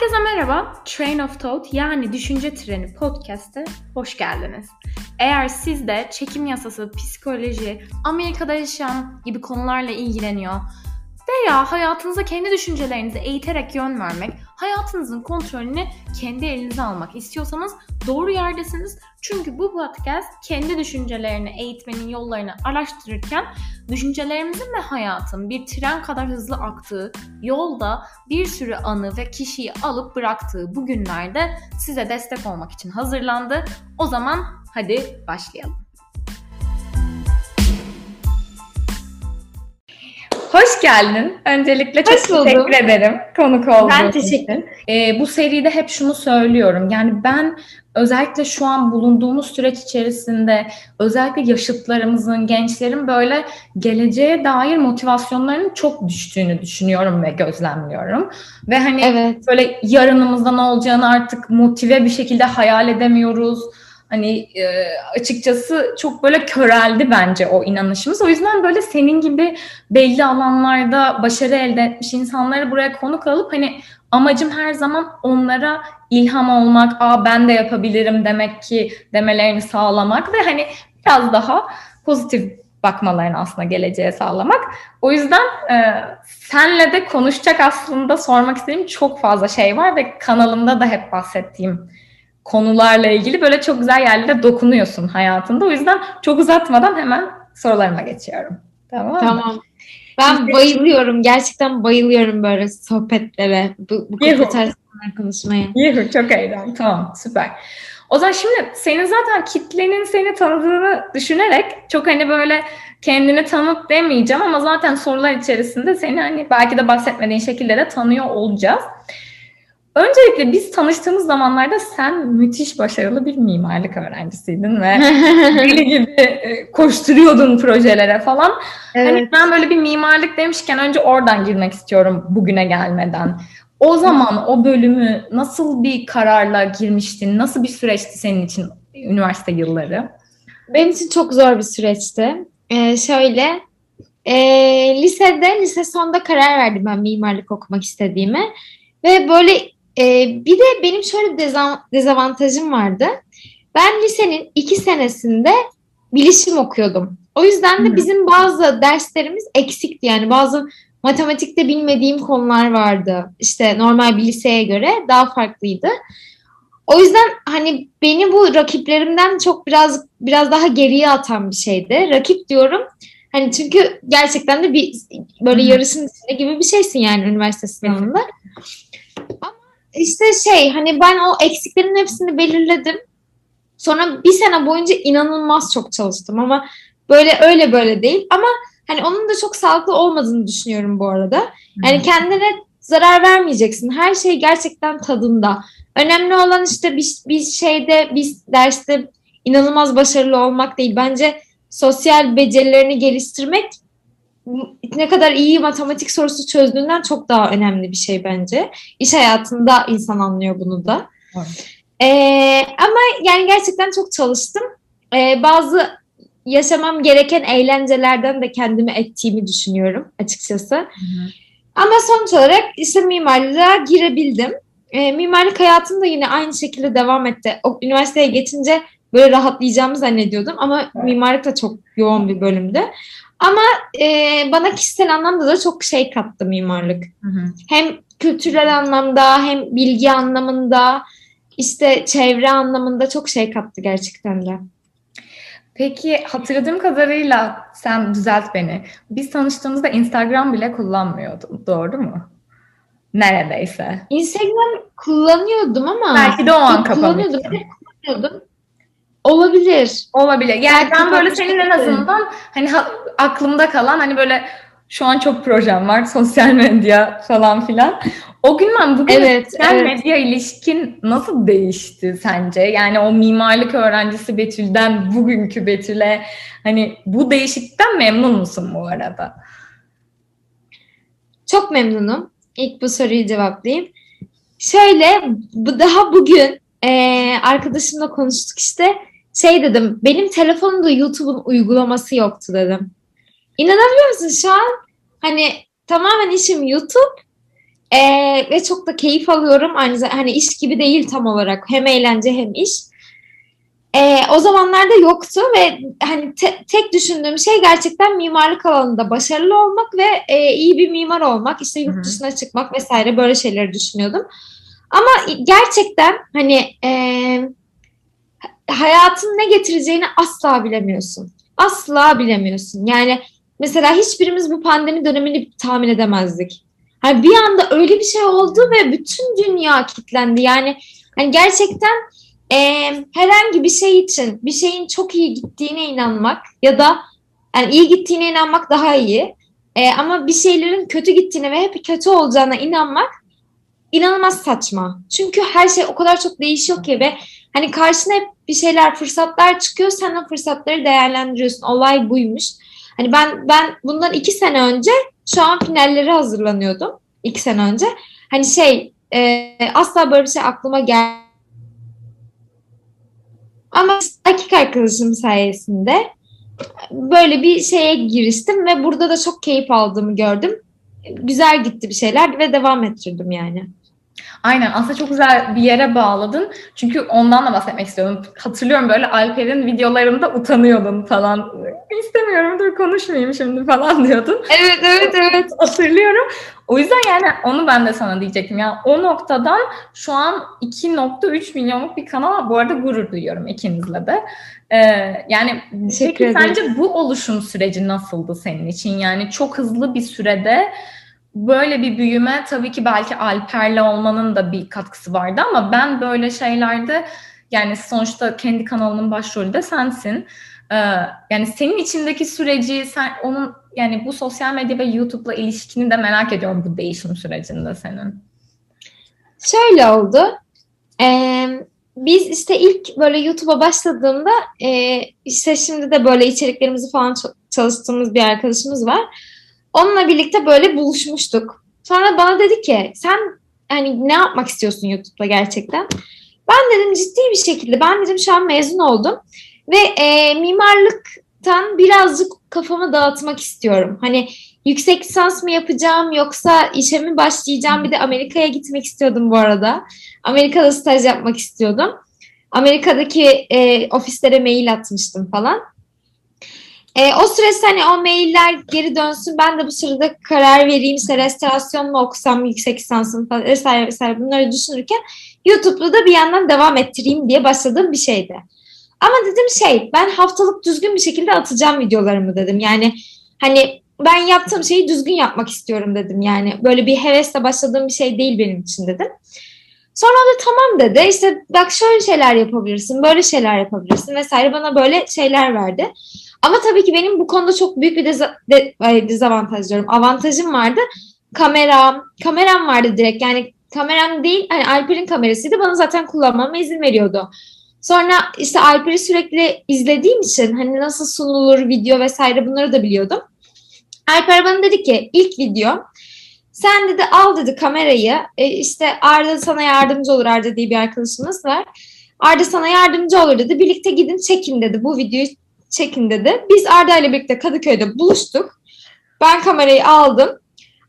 Herkese merhaba. Train of Thought yani Düşünce Treni podcast'e hoş geldiniz. Eğer siz de çekim yasası, psikoloji, Amerika'da yaşayan gibi konularla ilgileniyor veya hayatınıza kendi düşüncelerinizi eğiterek yön vermek, hayatınızın kontrolünü kendi elinize almak istiyorsanız doğru yerdesiniz. Çünkü bu podcast kendi düşüncelerini eğitmenin yollarını araştırırken düşüncelerimizin ve hayatın bir tren kadar hızlı aktığı yolda bir sürü anı ve kişiyi alıp bıraktığı bu günlerde size destek olmak için hazırlandı. O zaman hadi başlayalım. Hoş geldin. Öncelikle çok Hoş teşekkür ederim konuk olduğun Ben teşekkür için. Ee, bu seride hep şunu söylüyorum. Yani ben özellikle şu an bulunduğumuz süreç içerisinde özellikle yaşıtlarımızın, gençlerin böyle geleceğe dair motivasyonlarının çok düştüğünü düşünüyorum ve gözlemliyorum. Ve hani Evet. böyle yarınımızda ne olacağını artık motive bir şekilde hayal edemiyoruz. Hani e, açıkçası çok böyle köreldi bence o inanışımız. O yüzden böyle senin gibi belli alanlarda başarı elde etmiş insanları buraya konuk alıp hani amacım her zaman onlara ilham olmak, aa ben de yapabilirim demek ki demelerini sağlamak ve hani biraz daha pozitif bakmalarını aslında geleceğe sağlamak. O yüzden e, senle de konuşacak aslında sormak istediğim çok fazla şey var ve kanalımda da hep bahsettiğim konularla ilgili böyle çok güzel yerlere dokunuyorsun hayatında. O yüzden çok uzatmadan hemen sorularıma geçiyorum. Tamam mı? Tamam. Ben bayılıyorum. Gerçekten bayılıyorum böyle sohbetlere. Bu, bu tarz konuşmaya. Yuhu, çok eğlendim. Tamam süper. O zaman şimdi senin zaten kitlenin seni tanıdığını düşünerek çok hani böyle kendini tanıt demeyeceğim ama zaten sorular içerisinde seni hani belki de bahsetmediğin şekilde de tanıyor olacağız. Öncelikle biz tanıştığımız zamanlarda sen müthiş başarılı bir mimarlık öğrencisiydin ve deli gibi e, koşturuyordun projelere falan. Hani evet. ben böyle bir mimarlık demişken önce oradan girmek istiyorum bugüne gelmeden. O zaman o bölümü nasıl bir kararla girmiştin? Nasıl bir süreçti senin için üniversite yılları? Benim için çok zor bir süreçti. Ee, şöyle e, lisede, lise sonunda karar verdim ben mimarlık okumak istediğime. Ve böyle e, bir de benim şöyle bir deza- dezavantajım vardı. Ben lisenin iki senesinde bilişim okuyordum. O yüzden de bizim bazı derslerimiz eksikti. Yani bazı matematikte bilmediğim konular vardı. İşte normal bir liseye göre daha farklıydı. O yüzden hani beni bu rakiplerimden çok biraz biraz daha geriye atan bir şeydi. Rakip diyorum. Hani çünkü gerçekten de bir böyle yarışın içinde gibi bir şeysin yani üniversite sınavında. İşte şey hani ben o eksiklerin hepsini belirledim. Sonra bir sene boyunca inanılmaz çok çalıştım ama böyle öyle böyle değil. Ama hani onun da çok sağlıklı olmadığını düşünüyorum bu arada. Yani kendine zarar vermeyeceksin. Her şey gerçekten tadında. Önemli olan işte bir, bir şeyde, bir derste inanılmaz başarılı olmak değil. Bence sosyal becerilerini geliştirmek ne kadar iyi matematik sorusu çözdüğünden çok daha önemli bir şey bence. İş hayatında insan anlıyor bunu da. Evet. Ee, ama yani gerçekten çok çalıştım. Ee, bazı yaşamam gereken eğlencelerden de kendimi ettiğimi düşünüyorum açıkçası. Hı hı. Ama sonuç olarak işte mimarlığa girebildim. E, mimarlık hayatım da yine aynı şekilde devam etti. O, üniversiteye geçince böyle rahatlayacağımı zannediyordum ama Evet. mimarlık da çok yoğun bir bölümdü. Ama e, bana kişisel anlamda da çok şey kattı mimarlık. Hı hı. Hem kültürel anlamda hem bilgi anlamında işte çevre anlamında çok şey kattı gerçekten de. Peki hatırladığım kadarıyla sen düzelt beni. Biz tanıştığımızda Instagram bile kullanmıyordun. Doğru mu? Neredeyse. Instagram kullanıyordum ama Belki de o an kullanıyordum. Kullanıyordum. Olabilir. Olabilir. Yani ben böyle senin en azından hani ha- aklımda kalan hani böyle şu an çok projem var. Sosyal medya falan filan. O günden bugüne Evet, sosyal evet. medya ilişkin nasıl değişti sence? Yani o mimarlık öğrencisi Betül'den bugünkü Betül'e hani bu değişiklikten memnun musun bu arada? Çok memnunum. İlk bu soruyu cevaplayayım. Şöyle bu daha bugün eee, arkadaşımla konuştuk işte şey dedim benim telefonumda YouTube'un uygulaması yoktu dedim. İnanabiliyor musun şu an hani tamamen işim YouTube Ee, ve çok da keyif alıyorum. Aynı zamanda hani iş gibi değil tam olarak. Hem eğlence hem iş. Ee, o zamanlarda yoktu ve hani te- tek düşündüğüm şey gerçekten mimarlık alanında başarılı olmak ve e, iyi bir mimar olmak, işte yurt dışına çıkmak vesaire böyle şeyleri düşünüyordum. Ama gerçekten hani e, hayatın ne getireceğini asla bilemiyorsun. Asla bilemiyorsun. Yani mesela hiçbirimiz bu pandemi dönemini tahmin edemezdik. Hani bir anda öyle bir şey oldu ve bütün dünya kilitlendi. Yani hani gerçekten e, herhangi bir şey için bir şeyin çok iyi gittiğine inanmak ya da yani iyi gittiğine inanmak daha iyi. E, ama bir şeylerin kötü gittiğine ve hep kötü olacağına inanmak inanılmaz saçma. Çünkü her şey o kadar çok değişiyor ki ve hani karşına hep bir şeyler, fırsatlar çıkıyor. Sen o fırsatları değerlendiriyorsun. Olay buymuş. Hani ben ben bundan iki sene önce şu an finalleri hazırlanıyordum. iki sene önce. Hani şey e, asla böyle bir şey aklıma gel ama erkek arkadaşım sayesinde böyle bir şeye giriştim ve burada da çok keyif aldığımı gördüm. Güzel gitti bir şeyler ve devam ettirdim yani. Aynen aslında çok güzel bir yere bağladın. Çünkü ondan da bahsetmek istiyorum. Hatırlıyorum böyle Alper'in videolarında utanıyordun falan. İstemiyorum dur konuşmayayım şimdi falan diyordun. Evet evet evet. Hatırlıyorum. O yüzden yani onu ben de sana diyecektim. Yani o noktadan şu an 2.3 milyonluk bir kanal. Bu arada gurur duyuyorum ikinizle de. Ee, yani Teşekkür peki ederim. sence bu oluşum süreci nasıldı senin için? Yani çok hızlı bir sürede böyle bir büyüme tabii ki belki Alper'le olmanın da bir katkısı vardı ama ben böyle şeylerde yani sonuçta kendi kanalının başrolü de sensin. Ee, yani senin içindeki süreci sen onun yani bu sosyal medya ve YouTube'la ilişkini de merak ediyorum bu değişim sürecinde senin. Şöyle oldu. Ee, biz işte ilk böyle YouTube'a başladığımda e, işte şimdi de böyle içeriklerimizi falan çalıştığımız bir arkadaşımız var. Onunla birlikte böyle buluşmuştuk. Sonra bana dedi ki sen hani ne yapmak istiyorsun YouTube'da gerçekten? Ben dedim ciddi bir şekilde ben dedim şu an mezun oldum ve e, mimarlıktan birazcık kafamı dağıtmak istiyorum. Hani yüksek lisans mı yapacağım yoksa işe mi başlayacağım? Bir de Amerika'ya gitmek istiyordum bu arada. Amerika'da staj yapmak istiyordum. Amerika'daki e, ofislere mail atmıştım falan. E, o süreçte hani o mailler geri dönsün. Ben de bu sırada karar vereyim. İşte restorasyon mu okusam yüksek lisansım falan vesaire vesaire bunları düşünürken YouTube'da da bir yandan devam ettireyim diye başladığım bir şeydi. Ama dedim şey ben haftalık düzgün bir şekilde atacağım videolarımı dedim. Yani hani ben yaptığım şeyi düzgün yapmak istiyorum dedim. Yani böyle bir hevesle başladığım bir şey değil benim için dedim. Sonra da tamam dedi. İşte bak şöyle şeyler yapabilirsin, böyle şeyler yapabilirsin vesaire bana böyle şeyler verdi. Ama tabii ki benim bu konuda çok büyük bir deza, de, dezavantaj diyorum. Avantajım vardı. Kameram, kameram vardı direkt. Yani kameram değil, hani Alper'in kamerasıydı. Bana zaten kullanmama izin veriyordu. Sonra işte Alper'i sürekli izlediğim için hani nasıl sunulur video vesaire bunları da biliyordum. Alper bana dedi ki ilk video sen dedi al dedi kamerayı e, işte Arda sana yardımcı olur Arda diye bir arkadaşımız var. Arda sana yardımcı olur dedi. Birlikte gidin çekin dedi. Bu videoyu çekin dedi. Biz Arda ile birlikte Kadıköy'de buluştuk. Ben kamerayı aldım.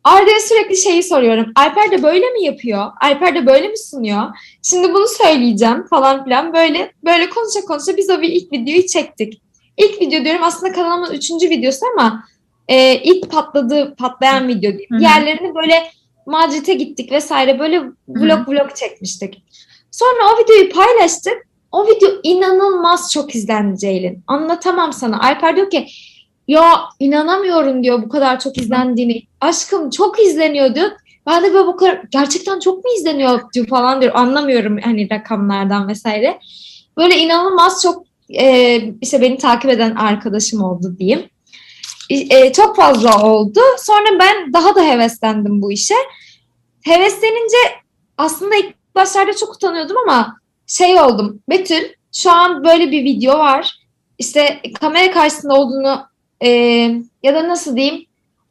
Arda'ya sürekli şeyi soruyorum. Alper de böyle mi yapıyor? Alper de böyle mi sunuyor? Şimdi bunu söyleyeceğim falan filan. Böyle böyle konuşa konuşa biz o bir ilk videoyu çektik. İlk video diyorum aslında kanalımın üçüncü videosu ama e, ilk patladığı patlayan video diyeyim. Diğerlerini böyle Madrid'e gittik vesaire böyle vlog vlog çekmiştik. Sonra o videoyu paylaştık. O video inanılmaz çok izlendi Ceylin. Anlatamam sana. Alper diyor ki ya inanamıyorum diyor bu kadar çok izlendiğini. Aşkım çok izleniyor diyor. Ben de böyle bu kadar gerçekten çok mu izleniyor diyor falan diyor. Anlamıyorum hani rakamlardan vesaire. Böyle inanılmaz çok e, işte beni takip eden arkadaşım oldu diyeyim. E, çok fazla oldu. Sonra ben daha da heveslendim bu işe. Heveslenince aslında ilk başlarda çok utanıyordum ama şey oldum. Betül şu an böyle bir video var. İşte kamera karşısında olduğunu e, ya da nasıl diyeyim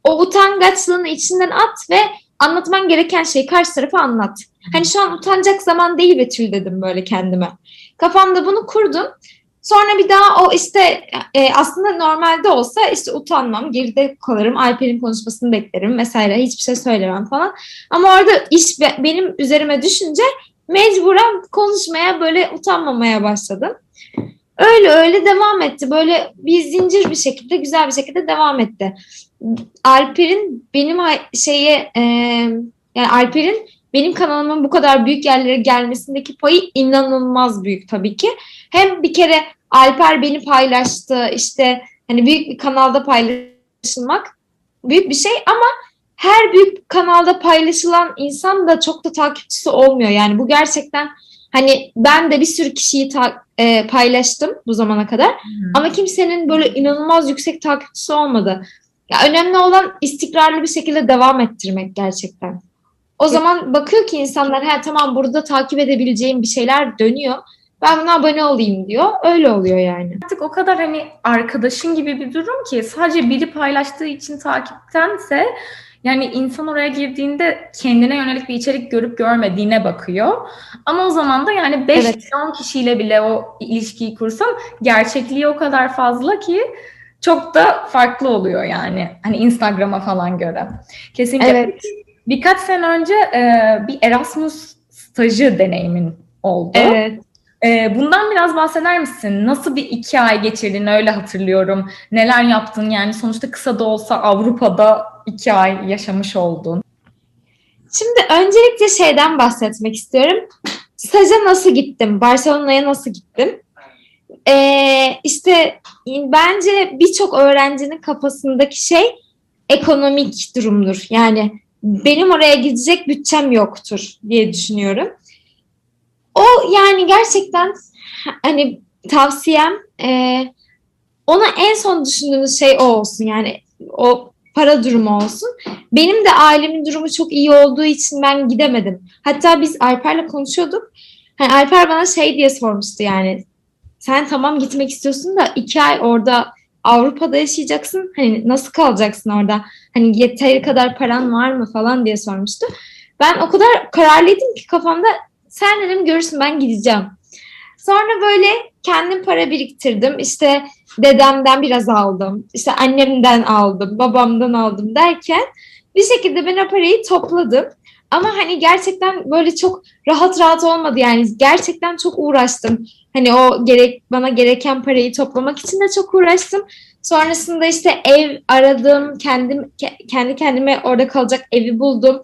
o utangaçlığını içinden at ve anlatman gereken şeyi karşı tarafa anlat. Hani şu an utanacak zaman değil Betül dedim böyle kendime. Kafamda bunu kurdum. Sonra bir daha o işte e, aslında normalde olsa işte utanmam, geride kalırım, Alper'in konuşmasını beklerim vesaire hiçbir şey söylemem falan. Ama orada iş be, benim üzerime düşünce mecburen konuşmaya böyle utanmamaya başladım. Öyle öyle devam etti. Böyle bir zincir bir şekilde güzel bir şekilde devam etti. Alper'in benim şeye e, yani Alper'in benim kanalımın bu kadar büyük yerlere gelmesindeki payı inanılmaz büyük tabii ki. Hem bir kere Alper beni paylaştı işte hani büyük bir kanalda paylaşılmak büyük bir şey ama her büyük kanalda paylaşılan insan da çok da takipçisi olmuyor. Yani bu gerçekten hani ben de bir sürü kişiyi ta- e, paylaştım bu zamana kadar hmm. ama kimsenin böyle inanılmaz yüksek takipçisi olmadı. Ya önemli olan istikrarlı bir şekilde devam ettirmek gerçekten. O zaman bakıyor ki insanlar ha tamam burada takip edebileceğim bir şeyler dönüyor. Ben buna abone olayım diyor. Öyle oluyor yani. Artık o kadar hani arkadaşın gibi bir durum ki sadece biri paylaştığı için takiptense yani insan oraya girdiğinde kendine yönelik bir içerik görüp görmediğine bakıyor. Ama o zaman da yani 5 evet. milyon kişiyle bile o ilişkiyi kursam gerçekliği o kadar fazla ki çok da farklı oluyor yani. Hani Instagram'a falan göre. Kesinlikle. Evet. Birkaç sene önce e, bir Erasmus stajı deneyimin oldu. Evet. E, bundan biraz bahseder misin? Nasıl bir iki ay geçirdin öyle hatırlıyorum. Neler yaptın yani sonuçta kısa da olsa Avrupa'da iki ay yaşamış oldun. Şimdi öncelikle şeyden bahsetmek istiyorum. Staja nasıl gittim? Barcelona'ya nasıl gittim? Ee, işte bence birçok öğrencinin kafasındaki şey ekonomik durumdur. Yani benim oraya gidecek bütçem yoktur diye düşünüyorum. O yani gerçekten hani tavsiyem e, ona en son düşündüğünüz şey o olsun yani o para durumu olsun. Benim de ailemin durumu çok iyi olduğu için ben gidemedim. Hatta biz Alper'le konuşuyorduk. Hani Alper bana şey diye sormuştu yani sen tamam gitmek istiyorsun da iki ay orada Avrupa'da yaşayacaksın. Hani nasıl kalacaksın orada? Hani yeteri kadar paran var mı falan diye sormuştu. Ben o kadar kararlıydım ki kafamda sen dedim görürsün ben gideceğim. Sonra böyle kendim para biriktirdim. İşte dedemden biraz aldım. İşte annemden aldım, babamdan aldım derken bir şekilde ben o parayı topladım. Ama hani gerçekten böyle çok rahat rahat olmadı yani gerçekten çok uğraştım. Hani o gerek bana gereken parayı toplamak için de çok uğraştım. Sonrasında işte ev aradım, kendim kendi kendime orada kalacak evi buldum.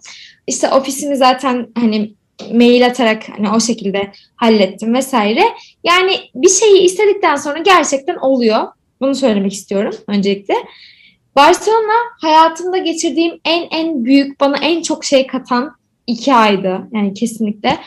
İşte ofisimi zaten hani mail atarak hani o şekilde hallettim vesaire. Yani bir şeyi istedikten sonra gerçekten oluyor. Bunu söylemek istiyorum öncelikle. Barcelona hayatımda geçirdiğim en en büyük bana en çok şey katan iki aydı yani kesinlikle.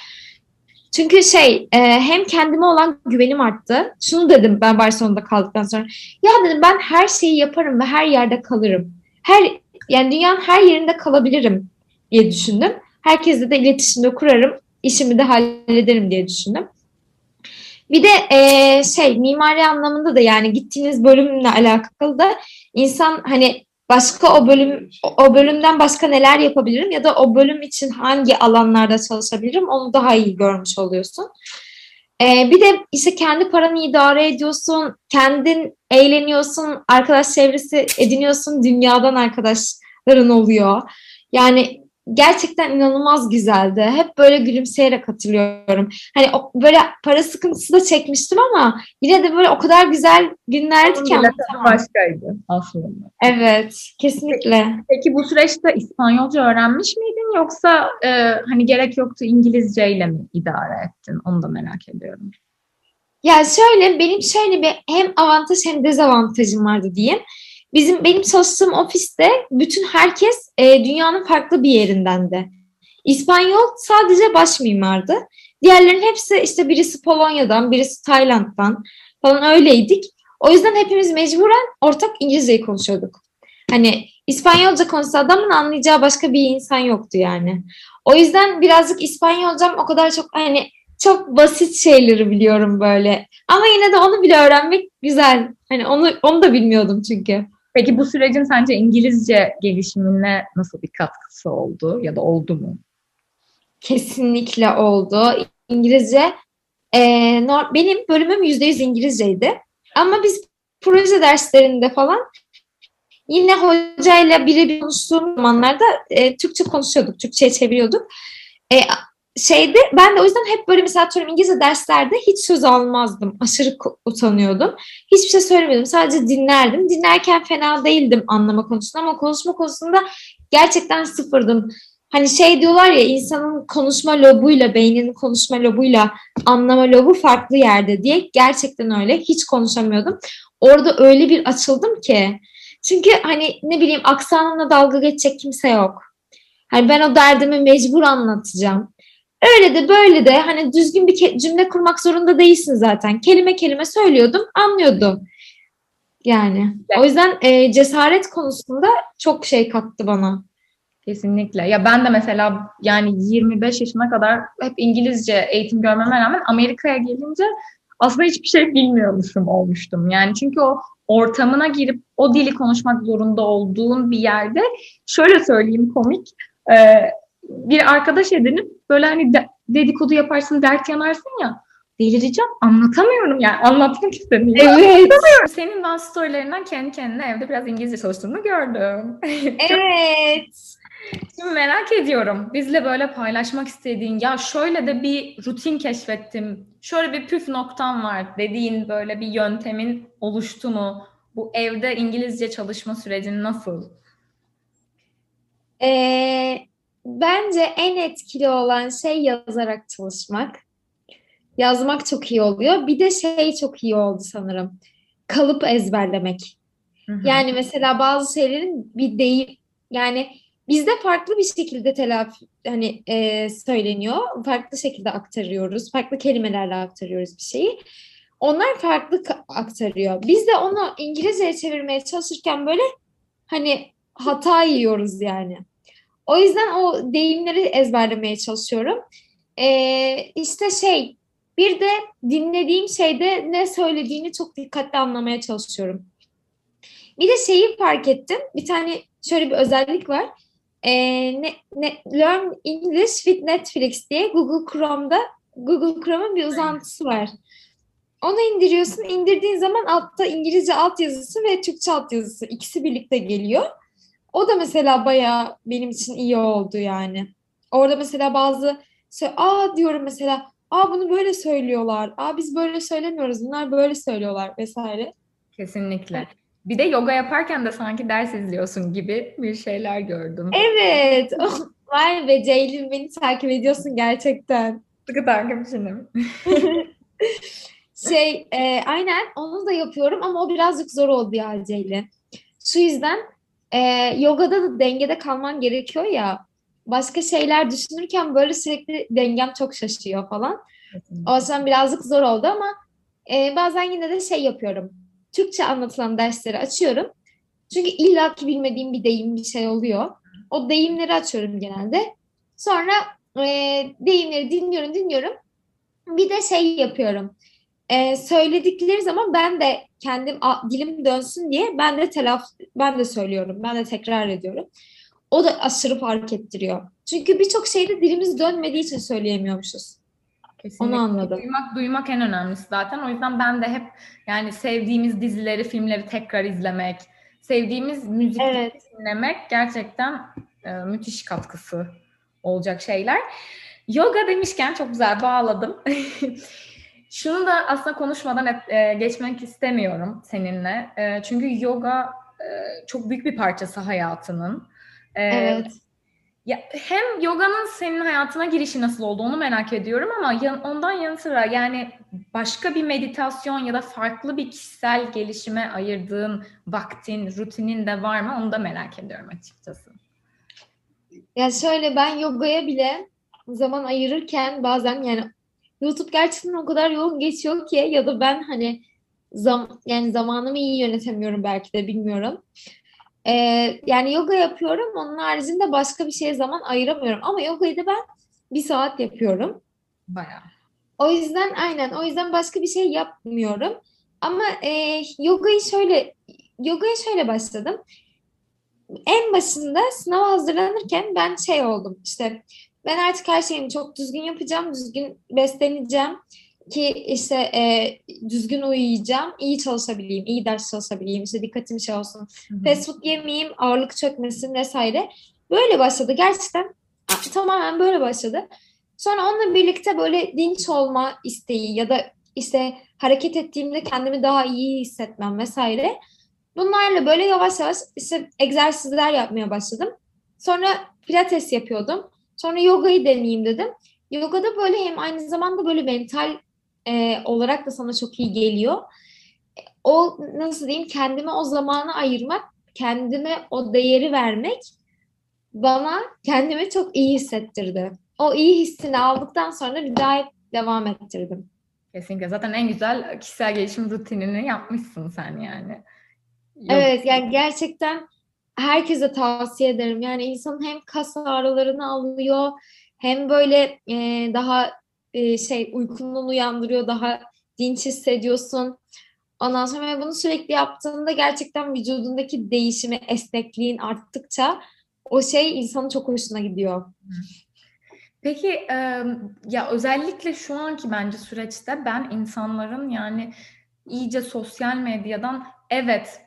Çünkü şey e, hem kendime olan güvenim arttı. Şunu dedim ben Barcelona'da kaldıktan sonra. Ya dedim ben her şeyi yaparım ve her yerde kalırım. Her yani dünyanın her yerinde kalabilirim diye düşündüm. Herkesle de iletişimde kurarım. işimi de hallederim diye düşündüm. Bir de e, şey mimari anlamında da yani gittiğiniz bölümle alakalı da insan hani başka o bölüm o bölümden başka neler yapabilirim ya da o bölüm için hangi alanlarda çalışabilirim onu daha iyi görmüş oluyorsun. Ee, bir de işte kendi paranı idare ediyorsun, kendin eğleniyorsun, arkadaş çevresi ediniyorsun, dünyadan arkadaşların oluyor. Yani gerçekten inanılmaz güzeldi. Hep böyle gülümseyerek hatırlıyorum. Hani o, böyle para sıkıntısı da çekmiştim ama yine de böyle o kadar güzel günlerdi ki anlatamam. başkaydı aslında. Evet, kesinlikle. Peki, peki bu süreçte İspanyolca öğrenmiş miydin yoksa e, hani gerek yoktu İngilizceyle mi idare ettin? Onu da merak ediyorum. Ya şöyle benim şöyle bir hem avantaj hem dezavantajım vardı diyeyim. Bizim benim çalıştığım ofiste bütün herkes e, dünyanın farklı bir yerindendi. İspanyol sadece baş mimardı. Diğerlerin hepsi işte birisi Polonya'dan, birisi Tayland'dan falan öyleydik. O yüzden hepimiz mecburen ortak İngilizceyi konuşuyorduk. Hani İspanyolca konuşsa adamın anlayacağı başka bir insan yoktu yani. O yüzden birazcık İspanyolcam o kadar çok hani çok basit şeyleri biliyorum böyle. Ama yine de onu bile öğrenmek güzel. Hani onu onu da bilmiyordum çünkü. Peki bu sürecin sence İngilizce gelişimine nasıl bir katkısı oldu ya da oldu mu? Kesinlikle oldu. İngilizce e, benim bölümüm %100 İngilizceydi. Ama biz proje derslerinde falan yine hocayla birebir konuştuğum zamanlarda e, Türkçe konuşuyorduk, Türkçe'ye çeviriyorduk. E, şeyde ben de o yüzden hep böyle mesela atıyorum İngilizce derslerde hiç söz almazdım. Aşırı utanıyordum. Hiçbir şey söylemiyordum. Sadece dinlerdim. Dinlerken fena değildim anlama konusunda ama konuşma konusunda gerçekten sıfırdım. Hani şey diyorlar ya insanın konuşma lobuyla, beyninin konuşma lobuyla anlama lobu farklı yerde diye. Gerçekten öyle. Hiç konuşamıyordum. Orada öyle bir açıldım ki. Çünkü hani ne bileyim aksanımla dalga geçecek kimse yok. Hani ben o derdimi mecbur anlatacağım. Öyle de böyle de hani düzgün bir cümle kurmak zorunda değilsin zaten. Kelime kelime söylüyordum, anlıyordum. Yani o yüzden e, cesaret konusunda çok şey kattı bana. Kesinlikle. Ya ben de mesela yani 25 yaşına kadar hep İngilizce eğitim görmeme rağmen Amerika'ya gelince aslında hiçbir şey bilmiyormuşum olmuştum. Yani çünkü o ortamına girip o dili konuşmak zorunda olduğun bir yerde şöyle söyleyeyim komik e, bir arkadaş edinip böyle hani de, dedikodu yaparsın dert yanarsın ya delireceğim anlatamıyorum yani anlatmak istemiyorum. Evet. Senin dans storylerinden kendi kendine evde biraz İngilizce çalıştığını gördüm. Evet. Şimdi merak ediyorum. Bizle böyle paylaşmak istediğin ya şöyle de bir rutin keşfettim. Şöyle bir püf noktam var dediğin böyle bir yöntemin oluştu mu? Bu evde İngilizce çalışma sürecin nasıl? Ee, bence en etkili olan şey yazarak çalışmak. Yazmak çok iyi oluyor. Bir de şey çok iyi oldu sanırım. Kalıp ezberlemek. Hı hı. Yani mesela bazı şeylerin bir deyim yani Bizde farklı bir şekilde telafi hani e, söyleniyor. Farklı şekilde aktarıyoruz. Farklı kelimelerle aktarıyoruz bir şeyi. Onlar farklı aktarıyor. Biz de onu İngilizceye çevirmeye çalışırken böyle hani hata yiyoruz yani. O yüzden o deyimleri ezberlemeye çalışıyorum. Ee, işte şey bir de dinlediğim şeyde ne söylediğini çok dikkatli anlamaya çalışıyorum. Bir de şeyi fark ettim. Bir tane şöyle bir özellik var e, ne, ne, Learn English with Netflix diye Google Chrome'da Google Chrome'un bir uzantısı var. Onu indiriyorsun. İndirdiğin zaman altta İngilizce altyazısı ve Türkçe altyazısı ikisi birlikte geliyor. O da mesela bayağı benim için iyi oldu yani. Orada mesela bazı aa diyorum mesela aa bunu böyle söylüyorlar. Aa biz böyle söylemiyoruz. Bunlar böyle söylüyorlar vesaire. Kesinlikle. Bir de yoga yaparken de sanki ders izliyorsun gibi bir şeyler gördüm. Evet. Vay be Ceylin beni takip ediyorsun gerçekten. Sıkı takipçinim. şey e, aynen onu da yapıyorum ama o birazcık zor oldu ya Ceylin. Şu yüzden e, yogada da dengede kalman gerekiyor ya. Başka şeyler düşünürken böyle sürekli dengem çok şaşıyor falan. O yüzden birazcık zor oldu ama e, bazen yine de şey yapıyorum Türkçe anlatılan dersleri açıyorum. Çünkü illaki bilmediğim bir deyim bir şey oluyor. O deyimleri açıyorum genelde. Sonra e, deyimleri dinliyorum dinliyorum. Bir de şey yapıyorum. E, söyledikleri zaman ben de kendim a, dilim dönsün diye ben de telaf ben de söylüyorum. Ben de tekrar ediyorum. O da aşırı fark ettiriyor. Çünkü birçok şeyde dilimiz dönmediği için söyleyemiyormuşuz. Kesinlikle. Onu anladım. Duymak, duymak en önemlisi zaten. O yüzden ben de hep yani sevdiğimiz dizileri, filmleri tekrar izlemek, sevdiğimiz müzikleri evet. dinlemek gerçekten e, müthiş katkısı olacak şeyler. Yoga demişken çok güzel bağladım. Şunu da aslında konuşmadan hep, e, geçmek istemiyorum seninle. E, çünkü yoga e, çok büyük bir parçası hayatının. E, evet. Ya, hem yoganın senin hayatına girişi nasıl oldu onu merak ediyorum ama yan, ondan yanı sıra yani başka bir meditasyon ya da farklı bir kişisel gelişime ayırdığın vaktin, rutinin de var mı onu da merak ediyorum açıkçası. Ya şöyle ben yogaya bile zaman ayırırken bazen yani YouTube gerçekten o kadar yoğun geçiyor ki ya da ben hani zam yani zamanımı iyi yönetemiyorum belki de bilmiyorum. Ee, yani yoga yapıyorum. Onun haricinde başka bir şeye zaman ayıramıyorum. Ama yogayı da ben bir saat yapıyorum. Bayağı. O yüzden aynen. O yüzden başka bir şey yapmıyorum. Ama e, yogayı şöyle yogaya şöyle başladım. En başında sınava hazırlanırken ben şey oldum işte ben artık her şeyimi çok düzgün yapacağım, düzgün besleneceğim. ki işte e, düzgün uyuyacağım, iyi çalışabileyim, iyi ders çalışabileyim, işte dikkatim şey olsun, Hı-hı. fast food yemeyeyim, ağırlık çökmesin vesaire. Böyle başladı gerçekten tamamen böyle başladı. Sonra onunla birlikte böyle dinç olma isteği ya da işte hareket ettiğimde kendimi daha iyi hissetmem vesaire. Bunlarla böyle yavaş yavaş işte egzersizler yapmaya başladım. Sonra pilates yapıyordum. Sonra yogayı deneyeyim dedim. Yogada böyle hem aynı zamanda böyle mental e, olarak da sana çok iyi geliyor. O nasıl diyeyim kendime o zamanı ayırmak, kendime o değeri vermek bana kendimi çok iyi hissettirdi. O iyi hissini aldıktan sonra bir daha devam ettirdim. Kesinlikle. Zaten en güzel kişisel gelişim rutinini yapmışsın sen yani. Yok. Evet yani gerçekten herkese tavsiye ederim. Yani insanın hem kas ağrılarını alıyor hem böyle e, daha e, şey uykundan uyandırıyor, daha dinç hissediyorsun. Ondan sonra bunu sürekli yaptığında gerçekten vücudundaki değişimi, esnekliğin arttıkça o şey insanın çok hoşuna gidiyor. Peki ya özellikle şu anki bence süreçte ben insanların yani iyice sosyal medyadan evet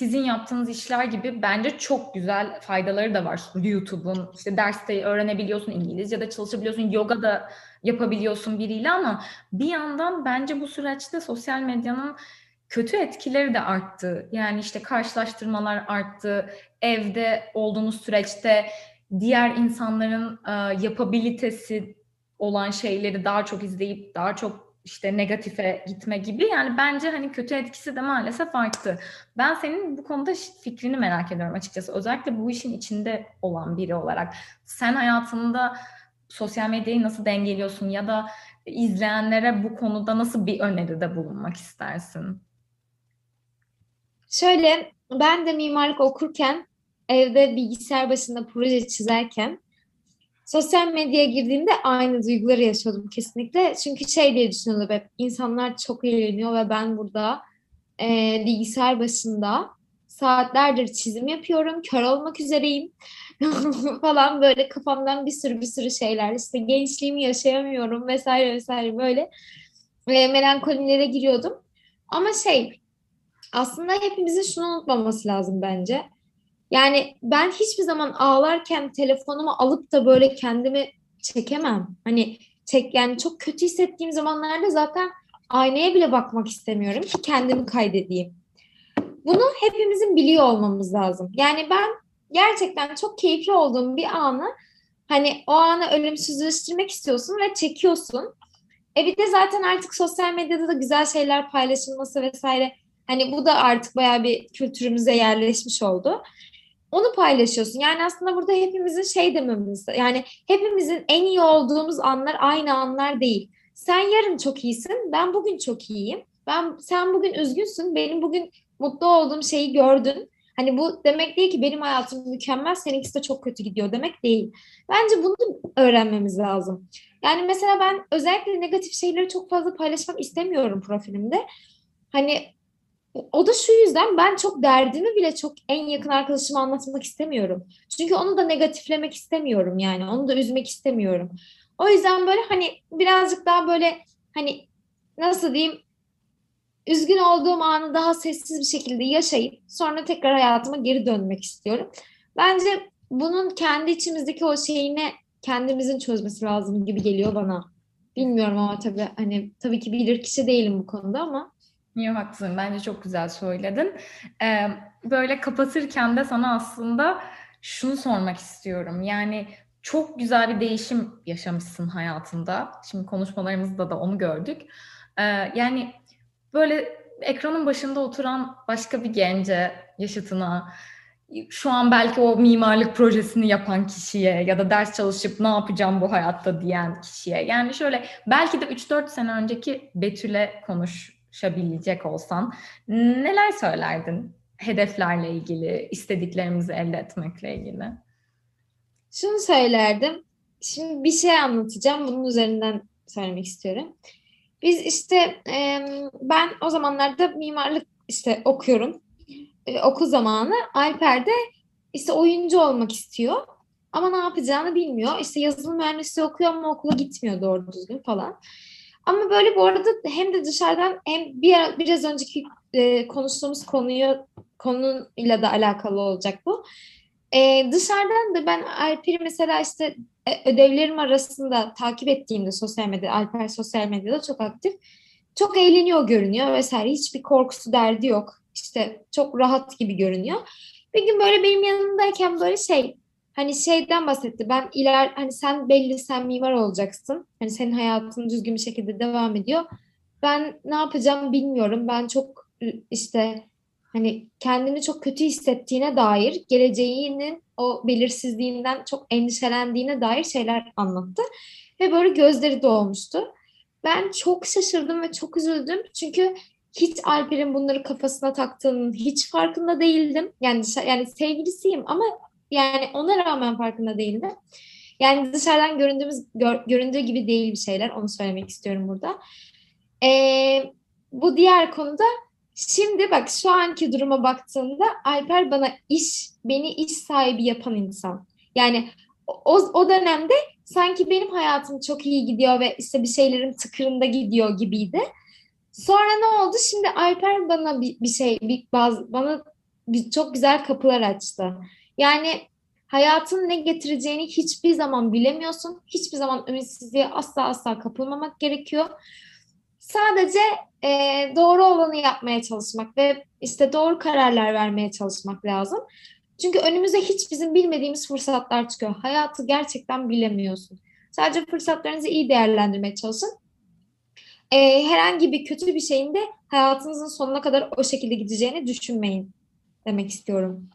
sizin yaptığınız işler gibi bence çok güzel faydaları da var. YouTube'un işte derste öğrenebiliyorsun İngilizce de çalışabiliyorsun, yoga da yapabiliyorsun biriyle ama bir yandan bence bu süreçte sosyal medyanın kötü etkileri de arttı. Yani işte karşılaştırmalar arttı. Evde olduğunuz süreçte diğer insanların e, yapabilitesi olan şeyleri daha çok izleyip daha çok işte negatife gitme gibi. Yani bence hani kötü etkisi de maalesef arttı. Ben senin bu konuda fikrini merak ediyorum açıkçası. Özellikle bu işin içinde olan biri olarak. Sen hayatında sosyal medyayı nasıl dengeliyorsun ya da izleyenlere bu konuda nasıl bir öneride bulunmak istersin? Şöyle ben de mimarlık okurken evde bilgisayar başında proje çizerken sosyal medyaya girdiğimde aynı duyguları yaşıyordum kesinlikle. Çünkü şey diye düşünüyordum hep insanlar çok eğleniyor ve ben burada e, bilgisayar başında saatlerdir çizim yapıyorum. Kör olmak üzereyim falan böyle kafamdan bir sürü bir sürü şeyler işte gençliğimi yaşayamıyorum vesaire vesaire böyle e, melankolilere giriyordum. Ama şey aslında hepimizin şunu unutmaması lazım bence. Yani ben hiçbir zaman ağlarken telefonumu alıp da böyle kendimi çekemem. Hani çek yani çok kötü hissettiğim zamanlarda zaten aynaya bile bakmak istemiyorum ki kendimi kaydedeyim. Bunu hepimizin biliyor olmamız lazım. Yani ben gerçekten çok keyifli olduğum bir anı hani o anı ölümsüzleştirmek istiyorsun ve çekiyorsun. E bir de zaten artık sosyal medyada da güzel şeyler paylaşılması vesaire hani bu da artık bayağı bir kültürümüze yerleşmiş oldu. Onu paylaşıyorsun. Yani aslında burada hepimizin şey dememiz yani hepimizin en iyi olduğumuz anlar aynı anlar değil. Sen yarın çok iyisin, ben bugün çok iyiyim. Ben sen bugün üzgünsün, benim bugün mutlu olduğum şeyi gördün. Hani bu demek değil ki benim hayatım mükemmel, seninkisi de çok kötü gidiyor demek değil. Bence bunu öğrenmemiz lazım. Yani mesela ben özellikle negatif şeyleri çok fazla paylaşmak istemiyorum profilimde. Hani o da şu yüzden ben çok derdimi bile çok en yakın arkadaşıma anlatmak istemiyorum. Çünkü onu da negatiflemek istemiyorum yani. Onu da üzmek istemiyorum. O yüzden böyle hani birazcık daha böyle hani nasıl diyeyim üzgün olduğum anı daha sessiz bir şekilde yaşayıp sonra tekrar hayatıma geri dönmek istiyorum. Bence bunun kendi içimizdeki o şeyine kendimizin çözmesi lazım gibi geliyor bana. Bilmiyorum ama tabii hani tabii ki bilir kişi değilim bu konuda ama. Yok haklısın. Bence çok güzel söyledin. Ee, böyle kapatırken de sana aslında şunu sormak istiyorum. Yani çok güzel bir değişim yaşamışsın hayatında. Şimdi konuşmalarımızda da onu gördük. Ee, yani böyle ekranın başında oturan başka bir gence, yaşıtına, şu an belki o mimarlık projesini yapan kişiye ya da ders çalışıp ne yapacağım bu hayatta diyen kişiye. Yani şöyle belki de 3-4 sene önceki Betül'e konuşabilecek olsan neler söylerdin hedeflerle ilgili, istediklerimizi elde etmekle ilgili? Şunu söylerdim. Şimdi bir şey anlatacağım. Bunun üzerinden söylemek istiyorum. Biz işte ben o zamanlarda mimarlık işte okuyorum. Okul zamanı Alper de işte oyuncu olmak istiyor. Ama ne yapacağını bilmiyor. İşte yazılım mühendisliği okuyor ama okula gitmiyor doğru düzgün falan. Ama böyle bu arada hem de dışarıdan hem bir biraz önceki e, konuştuğumuz konuyu konuyla da alakalı olacak bu. E, dışarıdan da ben Alper'i mesela işte e, ödevlerim arasında takip ettiğimde sosyal medyada, Alper sosyal medyada çok aktif. Çok eğleniyor görünüyor vesaire. Hiçbir korkusu derdi yok. İşte çok rahat gibi görünüyor. Bir gün böyle benim yanımdayken böyle şey hani şeyden bahsetti. Ben iler hani sen belli sen mimar olacaksın. Hani senin hayatın düzgün bir şekilde devam ediyor. Ben ne yapacağım bilmiyorum. Ben çok işte hani kendini çok kötü hissettiğine dair, geleceğinin o belirsizliğinden çok endişelendiğine dair şeyler anlattı. Ve böyle gözleri dolmuştu. Ben çok şaşırdım ve çok üzüldüm. Çünkü hiç Alper'in bunları kafasına taktığının hiç farkında değildim. Yani yani sevgilisiyim ama yani ona rağmen farkında değildim. Yani dışarıdan göründüğümüz gör, göründüğü gibi değil bir şeyler. Onu söylemek istiyorum burada. Ee, bu diğer konuda şimdi bak şu anki duruma baktığımda Alper bana iş, beni iş sahibi yapan insan. Yani o, o dönemde sanki benim hayatım çok iyi gidiyor ve işte bir şeylerim tıkırında gidiyor gibiydi. Sonra ne oldu? Şimdi Alper bana bir, bir şey, bir bazı bana bir, çok güzel kapılar açtı. Yani hayatın ne getireceğini hiçbir zaman bilemiyorsun. Hiçbir zaman ümitsizliğe asla asla kapılmamak gerekiyor. Sadece e, doğru olanı yapmaya çalışmak ve işte doğru kararlar vermeye çalışmak lazım. Çünkü önümüze hiç bizim bilmediğimiz fırsatlar çıkıyor. Hayatı gerçekten bilemiyorsun. Sadece fırsatlarınızı iyi değerlendirmeye çalışın. Ee, herhangi bir kötü bir şeyin de hayatınızın sonuna kadar o şekilde gideceğini düşünmeyin demek istiyorum.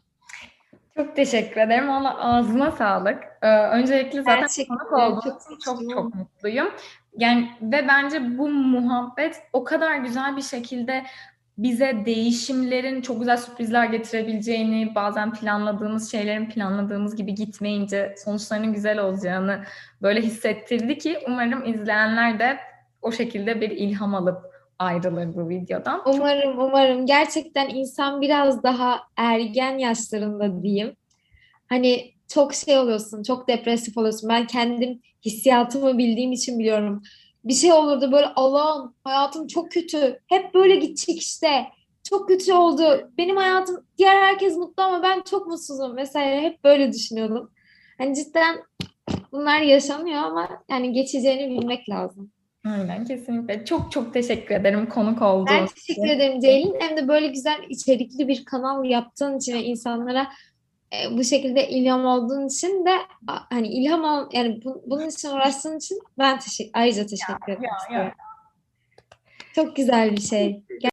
Çok teşekkür ederim. Valla ağzıma sağlık. Ee, öncelikle zaten Gerçekten konuk olduğum çok, çok çok mutluyum. Yani ve bence bu muhabbet o kadar güzel bir şekilde bize değişimlerin çok güzel sürprizler getirebileceğini, bazen planladığımız şeylerin planladığımız gibi gitmeyince sonuçlarının güzel olacağını böyle hissettirdi ki umarım izleyenler de o şekilde bir ilham alıp ayrılır bu videodan. Umarım, umarım. Gerçekten insan biraz daha ergen yaşlarında diyeyim. Hani çok şey oluyorsun, çok depresif oluyorsun. Ben kendim hissiyatımı bildiğim için biliyorum. Bir şey olurdu böyle Allah'ım hayatım çok kötü. Hep böyle gidecek işte. Çok kötü oldu. Benim hayatım diğer herkes mutlu ama ben çok mutsuzum vesaire. Hep böyle düşünüyordum. Hani cidden bunlar yaşanıyor ama yani geçeceğini bilmek lazım. Aynen kesinlikle. Çok çok teşekkür ederim konuk olduğun Ben teşekkür ederim Ceylin. Hem de böyle güzel içerikli bir kanal yaptığın için ve insanlara e, bu şekilde ilham olduğun için de hani ilham ol, yani bu, bunun için uğraştığın için ben teşekkür ayrıca teşekkür ederim. Çok güzel bir şey. Gel-